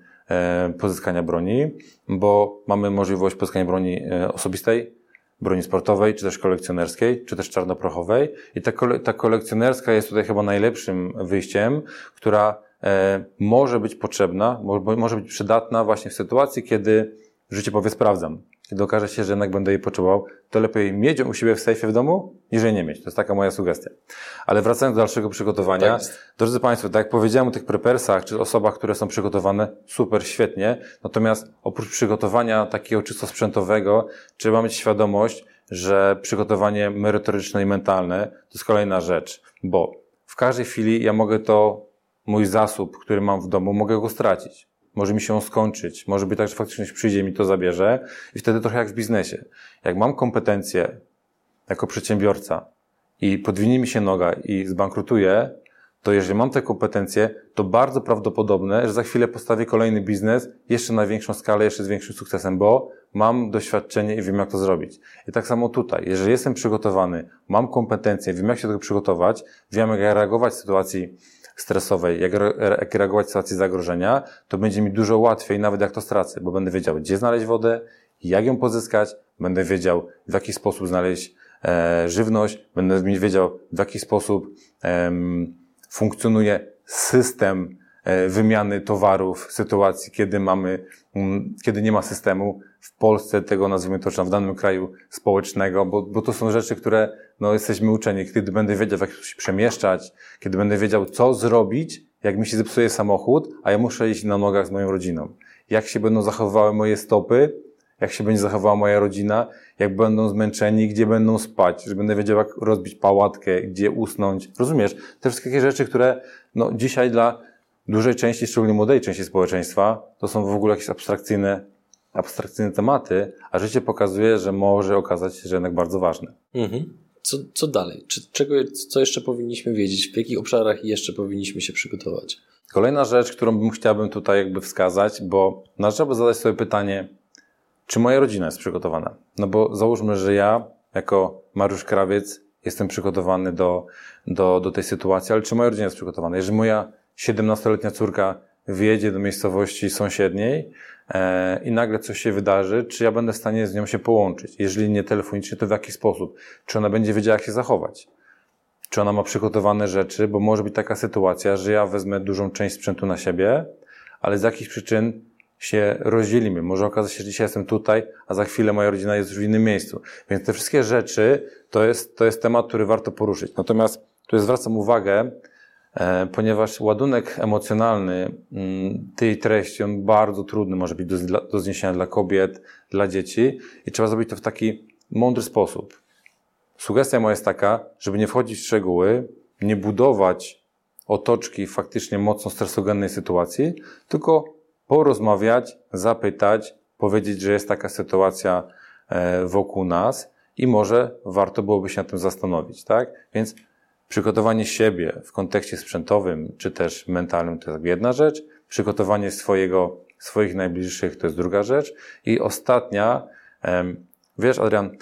pozyskania broni, bo mamy możliwość pozyskania broni e, osobistej, broni sportowej, czy też kolekcjonerskiej, czy też czarnoprochowej. I ta, kole, ta kolekcjonerska jest tutaj chyba najlepszym wyjściem, która e, może być potrzebna, może, może być przydatna właśnie w sytuacji, kiedy życie powie sprawdzam. Kiedy okaże się, że jednak będę jej potrzebował, to lepiej mieć ją u siebie w sejfie w domu, niż jej nie mieć. To jest taka moja sugestia. Ale wracając do dalszego przygotowania, tak drodzy Państwo, tak jak powiedziałem o tych prepersach, czy osobach, które są przygotowane, super, świetnie. Natomiast oprócz przygotowania takiego czysto sprzętowego, trzeba mieć świadomość, że przygotowanie merytoryczne i mentalne to jest kolejna rzecz, bo w każdej chwili ja mogę to, mój zasób, który mam w domu, mogę go stracić może mi się on skończyć, może być tak, że faktycznie przyjdzie mi to zabierze i wtedy trochę jak w biznesie. Jak mam kompetencje jako przedsiębiorca i podwinie mi się noga i zbankrutuję, to jeżeli mam te kompetencje, to bardzo prawdopodobne, że za chwilę postawię kolejny biznes jeszcze na większą skalę, jeszcze z większym sukcesem, bo mam doświadczenie i wiem, jak to zrobić. I tak samo tutaj. Jeżeli jestem przygotowany, mam kompetencje, wiem, jak się do tego przygotować, wiem, jak reagować w sytuacji stresowej, jak, jak reagować w sytuacji zagrożenia, to będzie mi dużo łatwiej, nawet jak to stracę, bo będę wiedział, gdzie znaleźć wodę, jak ją pozyskać, będę wiedział, w jaki sposób znaleźć e, żywność, będę wiedział, w jaki sposób e, funkcjonuje system e, wymiany towarów w sytuacji, kiedy mamy, kiedy nie ma systemu w Polsce tego, nazwijmy to, czy w danym kraju społecznego, bo, bo to są rzeczy, które no, jesteśmy uczeni. Kiedy będę wiedział, jak się przemieszczać, kiedy będę wiedział, co zrobić, jak mi się zepsuje samochód, a ja muszę iść na nogach z moją rodziną. Jak się będą zachowywały moje stopy, jak się będzie zachowała moja rodzina, jak będą zmęczeni, gdzie będą spać, że będę wiedział, jak rozbić pałatkę, gdzie usnąć. Rozumiesz? Te wszystkie rzeczy, które no, dzisiaj dla dużej części, szczególnie młodej części społeczeństwa, to są w ogóle jakieś abstrakcyjne abstrakcyjne tematy, a życie pokazuje, że może okazać się, że jednak bardzo ważne. Mhm. Co, co dalej? Czy, czego, co jeszcze powinniśmy wiedzieć? W jakich obszarach jeszcze powinniśmy się przygotować? Kolejna rzecz, którą bym chciałbym tutaj jakby wskazać, bo należałoby zadać sobie pytanie, czy moja rodzina jest przygotowana? No bo załóżmy, że ja jako Mariusz Krawiec jestem przygotowany do, do, do tej sytuacji, ale czy moja rodzina jest przygotowana? Jeżeli moja 17-letnia córka wjedzie do miejscowości sąsiedniej e, i nagle coś się wydarzy, czy ja będę w stanie z nią się połączyć? Jeżeli nie telefonicznie, to w jaki sposób? Czy ona będzie wiedziała, jak się zachować? Czy ona ma przygotowane rzeczy? Bo może być taka sytuacja, że ja wezmę dużą część sprzętu na siebie, ale z jakichś przyczyn się rozdzielimy. Może okazać się, że dzisiaj jestem tutaj, a za chwilę moja rodzina jest już w innym miejscu. Więc te wszystkie rzeczy to jest, to jest temat, który warto poruszyć. Natomiast tu zwracam uwagę, ponieważ ładunek emocjonalny mm, tej treści, on bardzo trudny może być do, do zniesienia dla kobiet, dla dzieci i trzeba zrobić to w taki mądry sposób. Sugestia moja jest taka, żeby nie wchodzić w szczegóły, nie budować otoczki faktycznie mocno stresogennej sytuacji, tylko porozmawiać, zapytać, powiedzieć, że jest taka sytuacja e, wokół nas i może warto byłoby się nad tym zastanowić, tak? Więc przygotowanie siebie w kontekście sprzętowym czy też mentalnym to jest jedna rzecz, przygotowanie swojego, swoich najbliższych to jest druga rzecz i ostatnia, wiesz Adrian,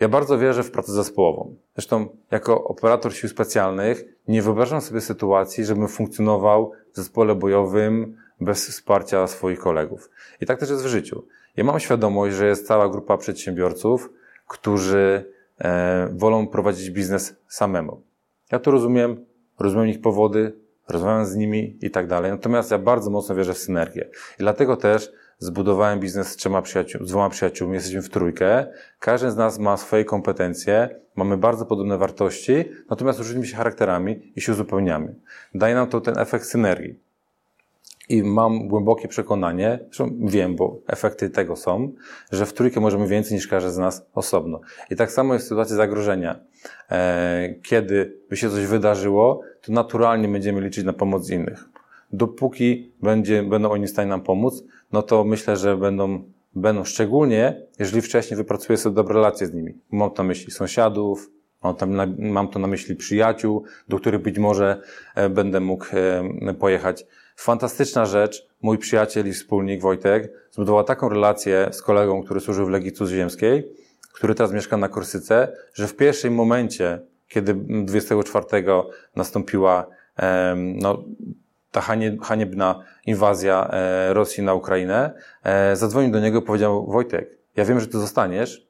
ja bardzo wierzę w pracę zespołową. Zresztą jako operator sił specjalnych nie wyobrażam sobie sytuacji, żebym funkcjonował w zespole bojowym bez wsparcia swoich kolegów. I tak też jest w życiu. Ja mam świadomość, że jest cała grupa przedsiębiorców, którzy wolą prowadzić biznes samemu. Ja to rozumiem, rozumiem ich powody, rozmawiam z nimi i tak dalej. Natomiast ja bardzo mocno wierzę w synergię. I dlatego też zbudowałem biznes z trzema przyjaciół, z dwoma przyjaciółmi, jesteśmy w trójkę. Każdy z nas ma swoje kompetencje, mamy bardzo podobne wartości, natomiast różnimy się charakterami i się uzupełniamy. Daje nam to ten efekt synergii. I mam głębokie przekonanie, zresztą wiem, bo efekty tego są, że w trójkę możemy więcej niż każdy z nas osobno. I tak samo jest w sytuacji zagrożenia. E, kiedy by się coś wydarzyło, to naturalnie będziemy liczyć na pomoc innych. Dopóki będzie, będą oni w stanie nam pomóc, no to myślę, że będą, będą szczególnie, jeżeli wcześniej wypracuję sobie dobre relacje z nimi. Mam na myśli sąsiadów, mam, tam na, mam to na myśli przyjaciół, do których być może e, będę mógł e, pojechać Fantastyczna rzecz, mój przyjaciel i wspólnik Wojtek zbudował taką relację z kolegą, który służył w Legii Cudzoziemskiej, który teraz mieszka na Korsyce, że w pierwszym momencie, kiedy 24 nastąpiła no, ta haniebna inwazja e, Rosji na Ukrainę, e, zadzwonił do niego i powiedział, Wojtek, ja wiem, że ty zostaniesz,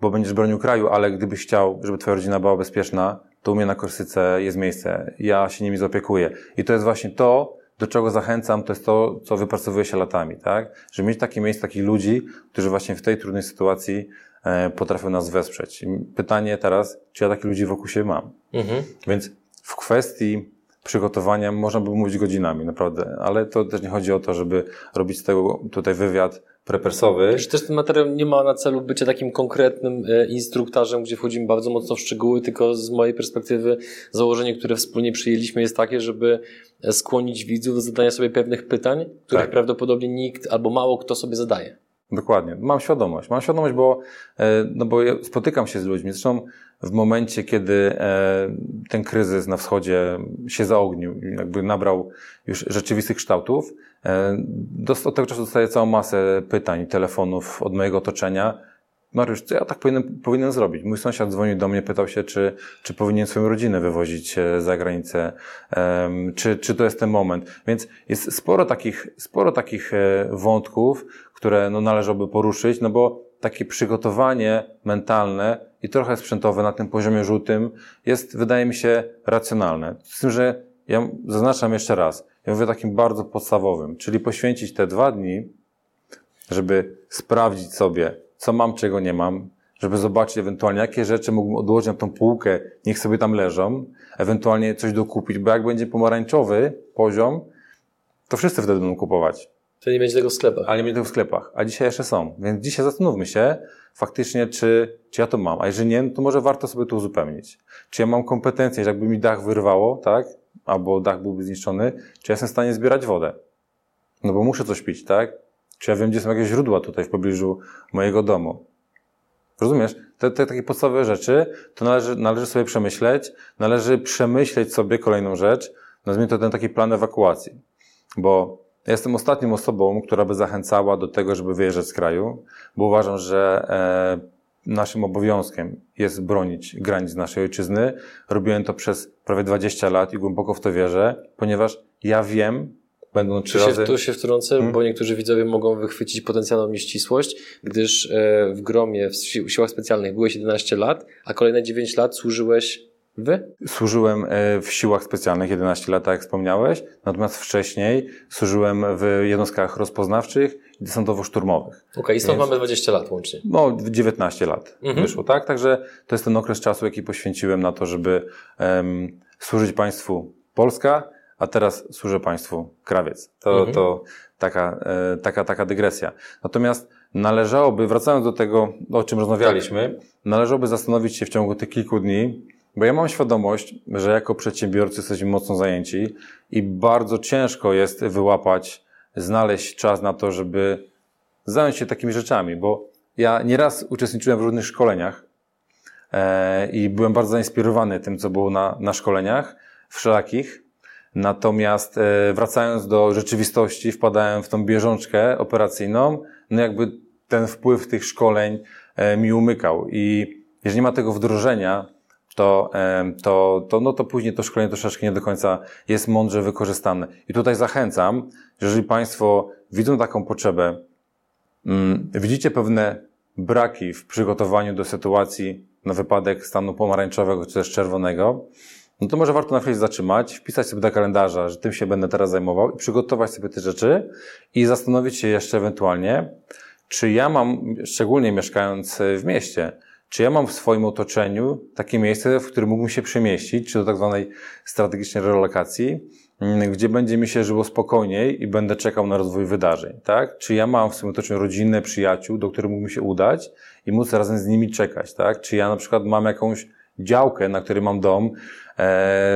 bo będziesz bronił kraju, ale gdybyś chciał, żeby twoja rodzina była bezpieczna, to u mnie na Korsyce jest miejsce. Ja się nimi zaopiekuję. I to jest właśnie to, do czego zachęcam, to jest to, co wypracowuje się latami, tak? Żeby mieć takie miejsce, takich ludzi, którzy właśnie w tej trudnej sytuacji e, potrafią nas wesprzeć. I pytanie teraz, czy ja takich ludzi wokół siebie mam? Mhm. Więc w kwestii przygotowania można by mówić godzinami, naprawdę, ale to też nie chodzi o to, żeby robić z tego tutaj wywiad prepersowy. Że też ten materiał nie ma na celu bycia takim konkretnym e, instruktarzem, gdzie wchodzimy bardzo mocno w szczegóły, tylko z mojej perspektywy założenie, które wspólnie przyjęliśmy jest takie, żeby skłonić widzów do zadania sobie pewnych pytań, których tak. prawdopodobnie nikt albo mało kto sobie zadaje. Dokładnie. Mam świadomość. Mam świadomość, bo, e, no bo ja spotykam się z ludźmi. Zresztą w momencie, kiedy e, ten kryzys na wschodzie się zaognił, jakby nabrał już rzeczywistych kształtów, e, od tego czasu dostaję całą masę pytań, telefonów od mojego otoczenia. Mariusz, co ja tak powinienem, powinienem zrobić? Mój sąsiad dzwonił do mnie, pytał się, czy, czy powinien swoją rodzinę wywozić za granicę, czy, czy to jest ten moment. Więc jest sporo takich, sporo takich wątków, które no, należałoby poruszyć, no bo takie przygotowanie mentalne i trochę sprzętowe na tym poziomie żółtym jest, wydaje mi się, racjonalne. Z tym, że ja zaznaczam jeszcze raz, ja mówię takim bardzo podstawowym, czyli poświęcić te dwa dni, żeby sprawdzić sobie, co mam, czego nie mam, żeby zobaczyć ewentualnie, jakie rzeczy mógłbym odłożyć na tą półkę, niech sobie tam leżą, ewentualnie coś dokupić, bo jak będzie pomarańczowy poziom, to wszyscy wtedy będą kupować. To nie będzie tego w sklepach. Ale nie będzie tego w sklepach. A dzisiaj jeszcze są. Więc dzisiaj zastanówmy się faktycznie, czy, czy ja to mam. A jeżeli nie, no to może warto sobie to uzupełnić. Czy ja mam kompetencje, że jakby mi dach wyrwało, tak? Albo dach byłby zniszczony, czy ja jestem w stanie zbierać wodę? No bo muszę coś pić, tak? Czy ja wiem, gdzie są jakieś źródła tutaj w pobliżu mojego domu? Rozumiesz? Te, te takie podstawowe rzeczy to należy, należy sobie przemyśleć, należy przemyśleć sobie kolejną rzecz, nazwijmy to ten taki plan ewakuacji. Bo ja jestem ostatnią osobą, która by zachęcała do tego, żeby wyjeżdżać z kraju, bo uważam, że e, naszym obowiązkiem jest bronić granic naszej ojczyzny. Robiłem to przez prawie 20 lat i głęboko w to wierzę, ponieważ ja wiem, będą trzy tu razy... Się, tu się wtrącę, hmm. bo niektórzy widzowie mogą wychwycić potencjalną nieścisłość, gdyż e, w gromie, w siłach specjalnych byłeś 11 lat, a kolejne 9 lat służyłeś Wy? Służyłem e, w siłach specjalnych 11 lat, tak jak wspomniałeś, natomiast wcześniej służyłem w jednostkach rozpoznawczych i desantowo-szturmowych. Okej, okay, i stąd Więc, mamy 20 lat łącznie. No, 19 lat mhm. wyszło, tak? Także to jest ten okres czasu, jaki poświęciłem na to, żeby um, służyć państwu Polska, a teraz służę państwu krawiec. To, mhm. to taka, e, taka, taka dygresja. Natomiast należałoby, wracając do tego, o czym rozmawialiśmy, należałoby zastanowić się w ciągu tych kilku dni, bo ja mam świadomość, że jako przedsiębiorcy jesteśmy mocno zajęci i bardzo ciężko jest wyłapać, znaleźć czas na to, żeby zająć się takimi rzeczami, bo ja nieraz uczestniczyłem w różnych szkoleniach e, i byłem bardzo zainspirowany tym, co było na, na szkoleniach wszelakich. Natomiast e, wracając do rzeczywistości, wpadałem w tą bieżączkę operacyjną, no jakby ten wpływ tych szkoleń e, mi umykał i jeżeli nie ma tego wdrożenia, to, to, to, no to później to szkolenie troszeczkę nie do końca jest mądrze wykorzystane. I tutaj zachęcam, jeżeli Państwo widzą taką potrzebę, mm, widzicie pewne braki w przygotowaniu do sytuacji na wypadek stanu pomarańczowego czy też czerwonego, no to może warto na chwilę zatrzymać, wpisać sobie do kalendarza, że tym się będę teraz zajmował i przygotować sobie te rzeczy i zastanowić się jeszcze ewentualnie, czy ja mam, szczególnie mieszkając w mieście, czy ja mam w swoim otoczeniu takie miejsce, w którym mógłbym się przemieścić, czy do tak zwanej strategicznej relokacji, mm, gdzie będzie mi się żyło spokojniej i będę czekał na rozwój wydarzeń, tak? Czy ja mam w swoim otoczeniu rodzinę, przyjaciół, do których mógłbym się udać i móc razem z nimi czekać, tak? Czy ja na przykład mam jakąś działkę, na której mam dom, e,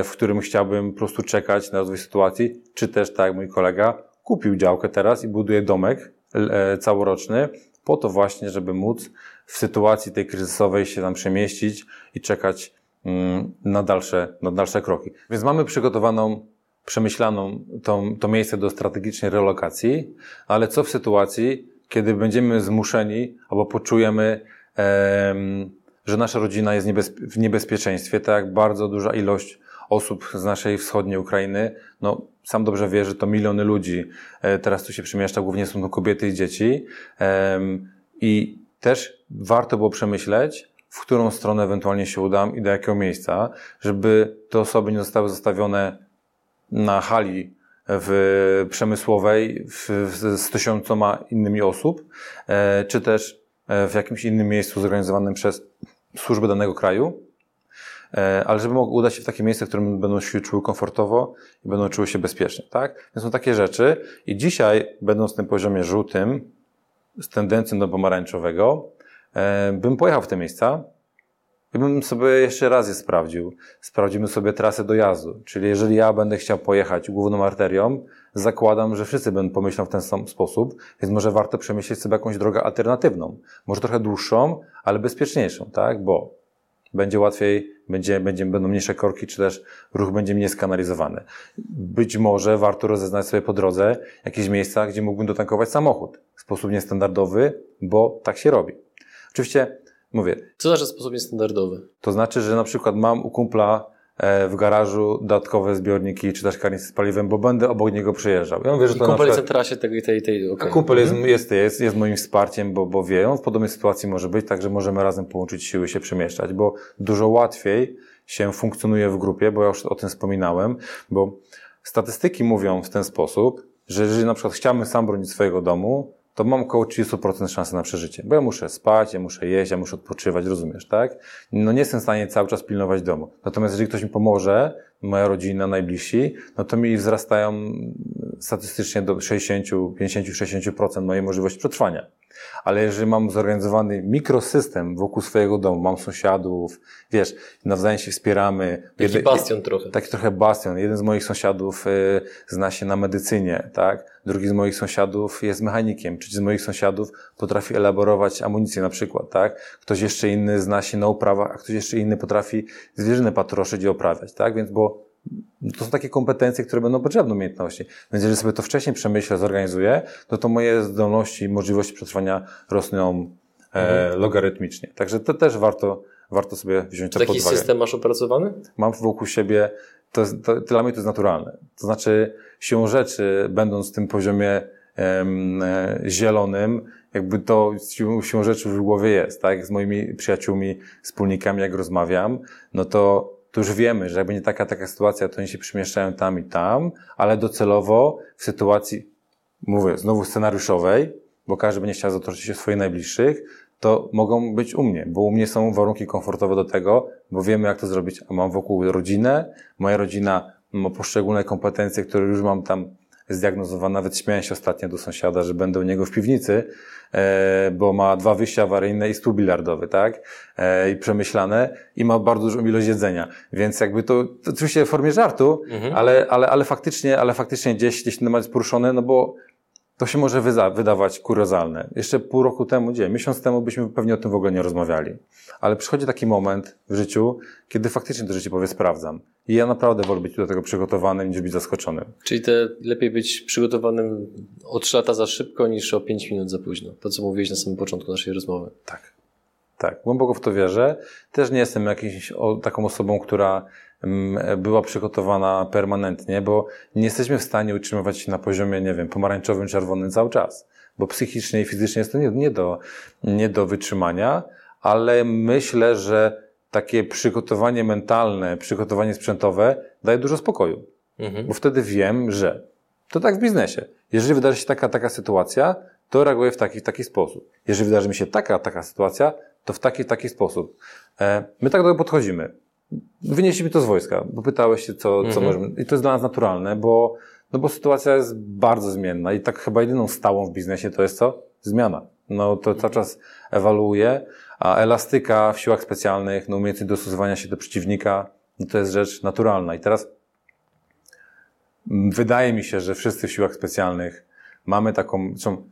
w którym chciałbym po prostu czekać na rozwój sytuacji, czy też, tak jak mój kolega, kupił działkę teraz i buduje domek e, całoroczny, po to właśnie, żeby móc w sytuacji tej kryzysowej się tam przemieścić i czekać mm, na dalsze, na dalsze kroki. Więc mamy przygotowaną, przemyślaną to miejsce do strategicznej relokacji, ale co w sytuacji, kiedy będziemy zmuszeni albo poczujemy, że nasza rodzina jest w niebezpieczeństwie, tak jak bardzo duża ilość osób z naszej wschodniej Ukrainy, no sam dobrze wie, że to miliony ludzi e, teraz tu się przemieszcza, głównie są to kobiety i dzieci. I też warto było przemyśleć, w którą stronę ewentualnie się udam i do jakiego miejsca, żeby te osoby nie zostały zostawione na hali w przemysłowej w, w, z tysiącoma innymi osób, e, czy też e, w jakimś innym miejscu zorganizowanym przez służby danego kraju, e, ale żeby mogły udać się w takie miejsce, w którym będą się czuły komfortowo i będą czuły się bezpiecznie, tak? Więc są takie rzeczy i dzisiaj, będąc w tym poziomie żółtym, z tendencją do pomarańczowego, e, bym pojechał w te miejsca i bym sobie jeszcze raz je sprawdził. Sprawdzimy sobie trasę dojazdu. Czyli jeżeli ja będę chciał pojechać główną arterią, zakładam, że wszyscy będą pomyślą w ten sam sposób, więc może warto przemyśleć sobie jakąś drogę alternatywną. Może trochę dłuższą, ale bezpieczniejszą, tak? Bo będzie łatwiej, będzie, będzie, będą mniejsze korki, czy też ruch będzie mniej skanalizowany. Być może warto rozeznać sobie po drodze jakieś miejsca, gdzie mógłbym dotankować samochód w sposób niestandardowy, bo tak się robi. Oczywiście, mówię. Co znaczy sposób niestandardowy? To znaczy, że na przykład mam u kumpla w garażu dodatkowe zbiorniki czy też karnice z paliwem, bo będę obok niego przejeżdżał. Ja mówię, że I to kumpel jest w trasie tej, tej, tej okay. Kumpel jest, mhm. jest, jest, jest moim wsparciem, bo, bo wie, on w podobnej sytuacji może być, także możemy razem połączyć siły, się przemieszczać, bo dużo łatwiej się funkcjonuje w grupie, bo ja już o tym wspominałem, bo statystyki mówią w ten sposób, że jeżeli na przykład chciałbym sam bronić swojego domu, to mam około 30% szansy na przeżycie. Bo ja muszę spać, ja muszę jeść, ja muszę odpoczywać, rozumiesz, tak? No nie jestem w stanie cały czas pilnować domu. Natomiast jeżeli ktoś mi pomoże, moja rodzina, najbliżsi, no to mi wzrastają statystycznie do 60, 50, 60% mojej możliwości przetrwania. Ale jeżeli mam zorganizowany mikrosystem wokół swojego domu, mam sąsiadów, wiesz, nawzajem się wspieramy. Taki bastion trochę. Taki trochę bastion. Jeden z moich sąsiadów y, zna się na medycynie, tak? Drugi z moich sąsiadów jest mechanikiem. Trzeci z moich sąsiadów potrafi elaborować amunicję na przykład, tak? Ktoś jeszcze inny zna się na uprawach, a ktoś jeszcze inny potrafi zwierzynę patroszyć i oprawiać, tak? Więc bo to są takie kompetencje, które będą potrzebne umiejętności. Więc jeżeli sobie to wcześniej przemyślę, zorganizuję, to to moje zdolności, możliwości przetrwania rosną e, logarytmicznie. Także to też warto, warto sobie wziąć to pod uwagę system masz opracowany? mam wokół siebie, to, jest, to dla mnie to jest naturalne. To znaczy, siłą rzeczy, będąc w tym poziomie em, e, zielonym, jakby to siłą, siłą rzeczy w głowie jest, tak? Z moimi przyjaciółmi, wspólnikami, jak rozmawiam, no to, to już wiemy, że jak będzie taka, taka sytuacja, to oni się przemieszczają tam i tam, ale docelowo w sytuacji, mówię, znowu scenariuszowej, bo każdy będzie chciał zatroszczyć się o swoich najbliższych, to mogą być u mnie, bo u mnie są warunki komfortowe do tego, bo wiemy jak to zrobić, a mam wokół rodzinę, moja rodzina ma poszczególne kompetencje, które już mam tam zdiagnozowane, nawet śmiałem się ostatnio do sąsiada, że będę u niego w piwnicy, e, bo ma dwa wyjścia awaryjne i stół bilardowy, tak? E, I przemyślane i ma bardzo dużą ilość jedzenia. Więc jakby to, to oczywiście w formie żartu, ale, ale, ale faktycznie, ale faktycznie gdzieś, gdzieś ten temat jest poruszony, no bo to się może wydawać kuriozalne. Jeszcze pół roku temu, gdzie? Miesiąc temu byśmy pewnie o tym w ogóle nie rozmawiali. Ale przychodzi taki moment w życiu, kiedy faktycznie to życie powie sprawdzam. I ja naprawdę wolę być do tego przygotowanym, niż być zaskoczonym. Czyli te lepiej być przygotowanym o 3 lata za szybko niż o 5 minut za późno. To, co mówiłeś na samym początku naszej rozmowy. Tak. Tak, głęboko w to wierzę. Też nie jestem jakąś o, taką osobą, która była przygotowana permanentnie, bo nie jesteśmy w stanie utrzymywać się na poziomie, nie wiem, pomarańczowym, czerwonym cały czas. Bo psychicznie i fizycznie jest to nie, nie, do, nie do wytrzymania, ale myślę, że takie przygotowanie mentalne, przygotowanie sprzętowe daje dużo spokoju. Mhm. Bo wtedy wiem, że to tak w biznesie. Jeżeli wydarzy się taka, taka sytuacja, to reaguję w taki, w taki sposób. Jeżeli wydarzy mi się taka, taka sytuacja, to w taki, taki sposób. E, my tak do tego podchodzimy. Wynieśli mi to z wojska, bo pytałeś się, co, co Mhm. możemy. I to jest dla nas naturalne, bo, no bo sytuacja jest bardzo zmienna i tak chyba jedyną stałą w biznesie to jest co? Zmiana. No to cały czas ewoluuje, a elastyka w siłach specjalnych, no umiejętność dostosowania się do przeciwnika, no to jest rzecz naturalna. I teraz wydaje mi się, że wszyscy w siłach specjalnych mamy taką, zresztą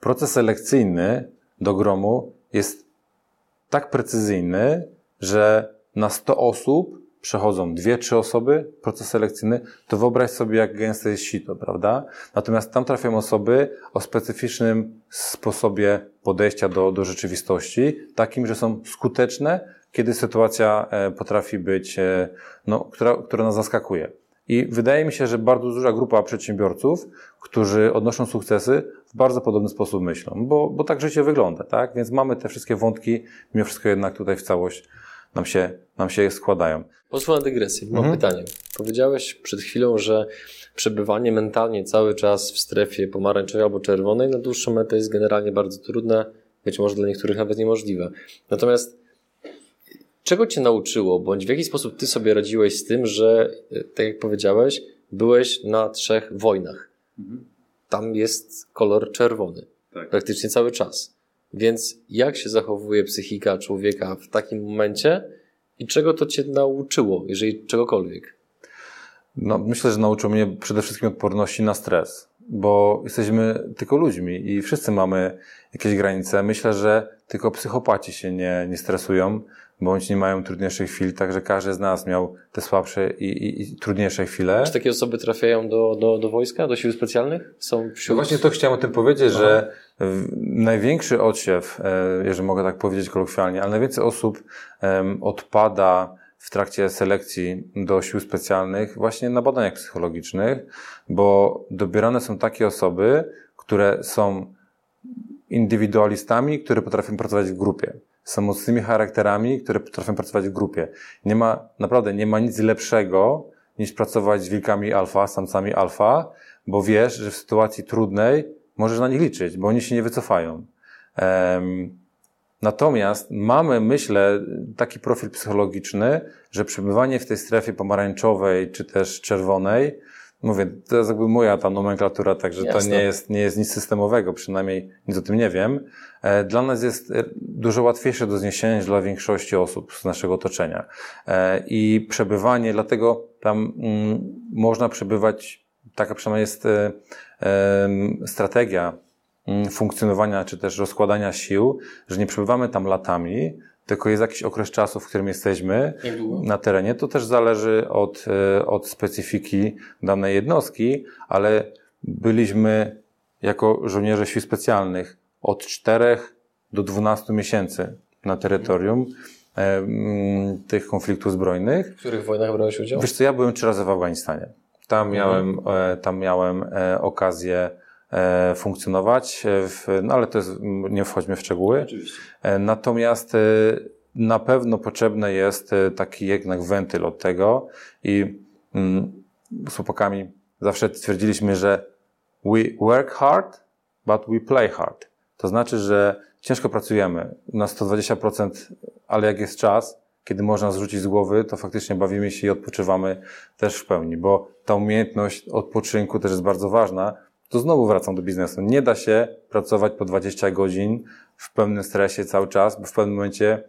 proces selekcyjny do gromu jest tak precyzyjny, że na 100 osób przechodzą dwie, trzy osoby, proces selekcyjny, to wyobraź sobie, jak gęste jest sito, prawda? Natomiast tam trafiają osoby o specyficznym sposobie podejścia do, do rzeczywistości, takim, że są skuteczne, kiedy sytuacja e, potrafi być, e, no, która, która nas zaskakuje. I wydaje mi się, że bardzo duża grupa przedsiębiorców, którzy odnoszą sukcesy, w bardzo podobny sposób myślą, bo, bo tak życie wygląda, tak? Więc mamy te wszystkie wątki, mimo wszystko jednak tutaj w całość nam się, nam się składają. Pozwól na dygresję. Mam pytanie. Powiedziałeś przed chwilą, że przebywanie mentalnie cały czas w strefie pomarańczowej albo czerwonej na dłuższą metę jest generalnie bardzo trudne, być może dla niektórych nawet niemożliwe. Natomiast czego cię nauczyło, bądź w jaki sposób ty sobie radziłeś z tym, że, e, tak jak powiedziałeś, byłeś na trzech wojnach? Tam jest kolor czerwony. Tak. Praktycznie cały czas. Więc jak się zachowuje psychika człowieka w takim momencie i czego to cię nauczyło, jeżeli czegokolwiek? No, myślę, że nauczył mnie przede wszystkim odporności na stres, bo jesteśmy tylko ludźmi i wszyscy mamy jakieś granice. Myślę, że tylko psychopaci się nie, nie stresują, bądź nie mają trudniejszych chwil, także każdy z nas miał te słabsze i, i, i trudniejsze chwile. Czy takie osoby trafiają do, do, do wojska, do sił specjalnych? Są No wśród... właśnie to chciałem o tym powiedzieć, że w- największy odsiew, e, jeżeli mogę tak powiedzieć kolokwialnie, ale najwięcej osób odpada w trakcie selekcji do sił specjalnych właśnie na badaniach psychologicznych, bo dobierane są takie osoby, które są indywidualistami, które potrafią pracować w grupie. Są mocnymi charakterami, które potrafią pracować w grupie. Nie ma, naprawdę nie ma nic lepszego niż pracować z wilkami alfa, samcami alfa, bo wiesz, że w sytuacji trudnej możesz na nich liczyć, bo oni się nie wycofają. Em, Natomiast mamy, myślę, taki profil psychologiczny, że przebywanie w tej strefie pomarańczowej czy też czerwonej mówię, to jest jakby moja ta nomenklatura, także Jasne. to nie jest, nie jest nic systemowego, przynajmniej nic o tym nie wiem. E, Dla nas jest e, dużo łatwiejsze do zniesienia niż dla większości osób z naszego otoczenia. E, I przebywanie, dlatego tam mm, można przebywać, taka przynajmniej jest strategia funkcjonowania czy też rozkładania sił, że nie przebywamy tam latami, tylko jest jakiś okres czasu, w którym jesteśmy na terenie. To też zależy od, e, od specyfiki danej jednostki, ale byliśmy jako żołnierze sił specjalnych od 4 do 12 miesięcy na terytorium e, mm, tych konfliktów zbrojnych. W których wojnach brałeś udział? Wiesz co, ja byłem trzy razy w Afganistanie. Tam miałem, e, tam miałem okazję funkcjonować, e, no ale to jest, nie wchodźmy w szczegóły. Oczywiście. E, Natomiast e, na pewno potrzebny jest e, taki jednak wentyl od tego i mm, z chłopakami zawsze twierdziliśmy, że we work hard, but we play hard. To znaczy, że ciężko pracujemy na 120%, ale jak jest czas, kiedy można zrzucić z głowy, to faktycznie bawimy się i odpoczywamy też w pełni, bo ta umiejętność odpoczynku też jest bardzo ważna. To znowu wracam do biznesu. Nie da się pracować po 20 godzin w pełnym stresie cały czas, bo w pewnym momencie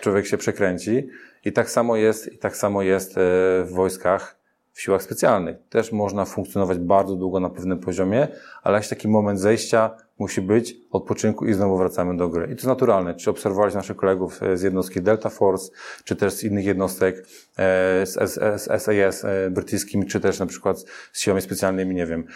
człowiek się przekręci. I tak samo jest, i tak samo jest e, w wojskach, w siłach specjalnych. Też można funkcjonować bardzo długo na pewnym poziomie, ale jakiś taki moment zejścia musi być, odpoczynku i znowu wracamy do gry. I to jest naturalne. Czy obserwować naszych kolegów e, z jednostki Delta Force, czy też z innych jednostek, e, z S- SAS e, brytyjskimi, czy też na przykład z siłami specjalnymi, nie wiem,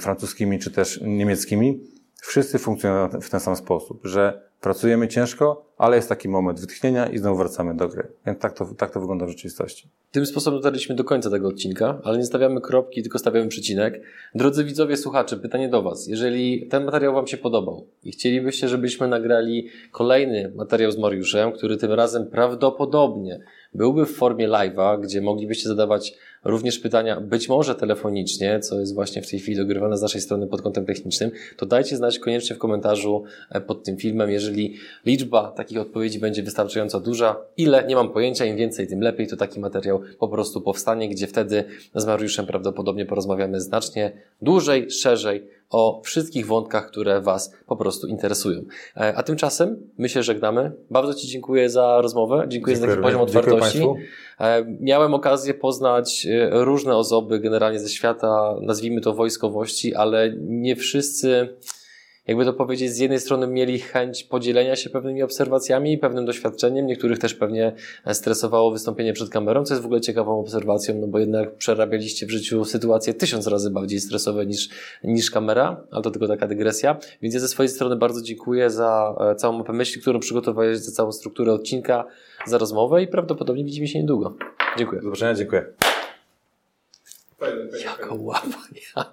francuskimi, czy też niemieckimi. Wszyscy funkcjonują w ten sam sposób, że pracujemy ciężko, ale jest taki moment wytchnienia i znowu wracamy do gry. Więc tak to, tak to wygląda w rzeczywistości. Tym sposobem dotarliśmy do końca tego odcinka, ale nie stawiamy kropki, tylko stawiamy przecinek. Drodzy widzowie, słuchacze, pytanie do Was. Jeżeli ten materiał Wam się podobał i chcielibyście, żebyśmy nagrali kolejny materiał z Mariuszem, który tym razem prawdopodobnie byłby w formie live'a, gdzie moglibyście zadawać również pytania, być może telefonicznie, co jest właśnie w tej chwili dogrywane z naszej strony pod kątem technicznym, to dajcie znać koniecznie w komentarzu e, pod tym filmem, jeżeli liczba takich odpowiedzi będzie wystarczająco duża. Ile? Nie mam pojęcia, im więcej, tym lepiej, to taki materiał po prostu powstanie, gdzie wtedy z Mariuszem prawdopodobnie porozmawiamy znacznie dłużej, szerzej o wszystkich wątkach, które Was po prostu interesują. E, A tymczasem my się żegnamy. Bardzo Ci dziękuję za rozmowę. Dziękuję, za taki poziom Dziękuję otwartości. E, Miałem okazję poznać e, różne osoby generalnie ze świata, nazwijmy to wojskowości, ale nie wszyscy, jakby to powiedzieć, z jednej strony mieli chęć podzielenia się pewnymi obserwacjami, pewnym doświadczeniem, niektórych też pewnie stresowało wystąpienie przed kamerą, co jest w ogóle ciekawą obserwacją, no bo jednak przerabialiście w życiu sytuacje tysiąc razy bardziej stresowe niż, niż kamera, ale to tylko taka dygresja. Więc ja ze swojej strony bardzo dziękuję za e, całą mapę myśli, którą przygotowałeś, za całą strukturę odcinka, za rozmowę i prawdopodobnie widzimy się niedługo. Dziękuję. Do zobaczenia, dziękuję. Jaka łapa, ja.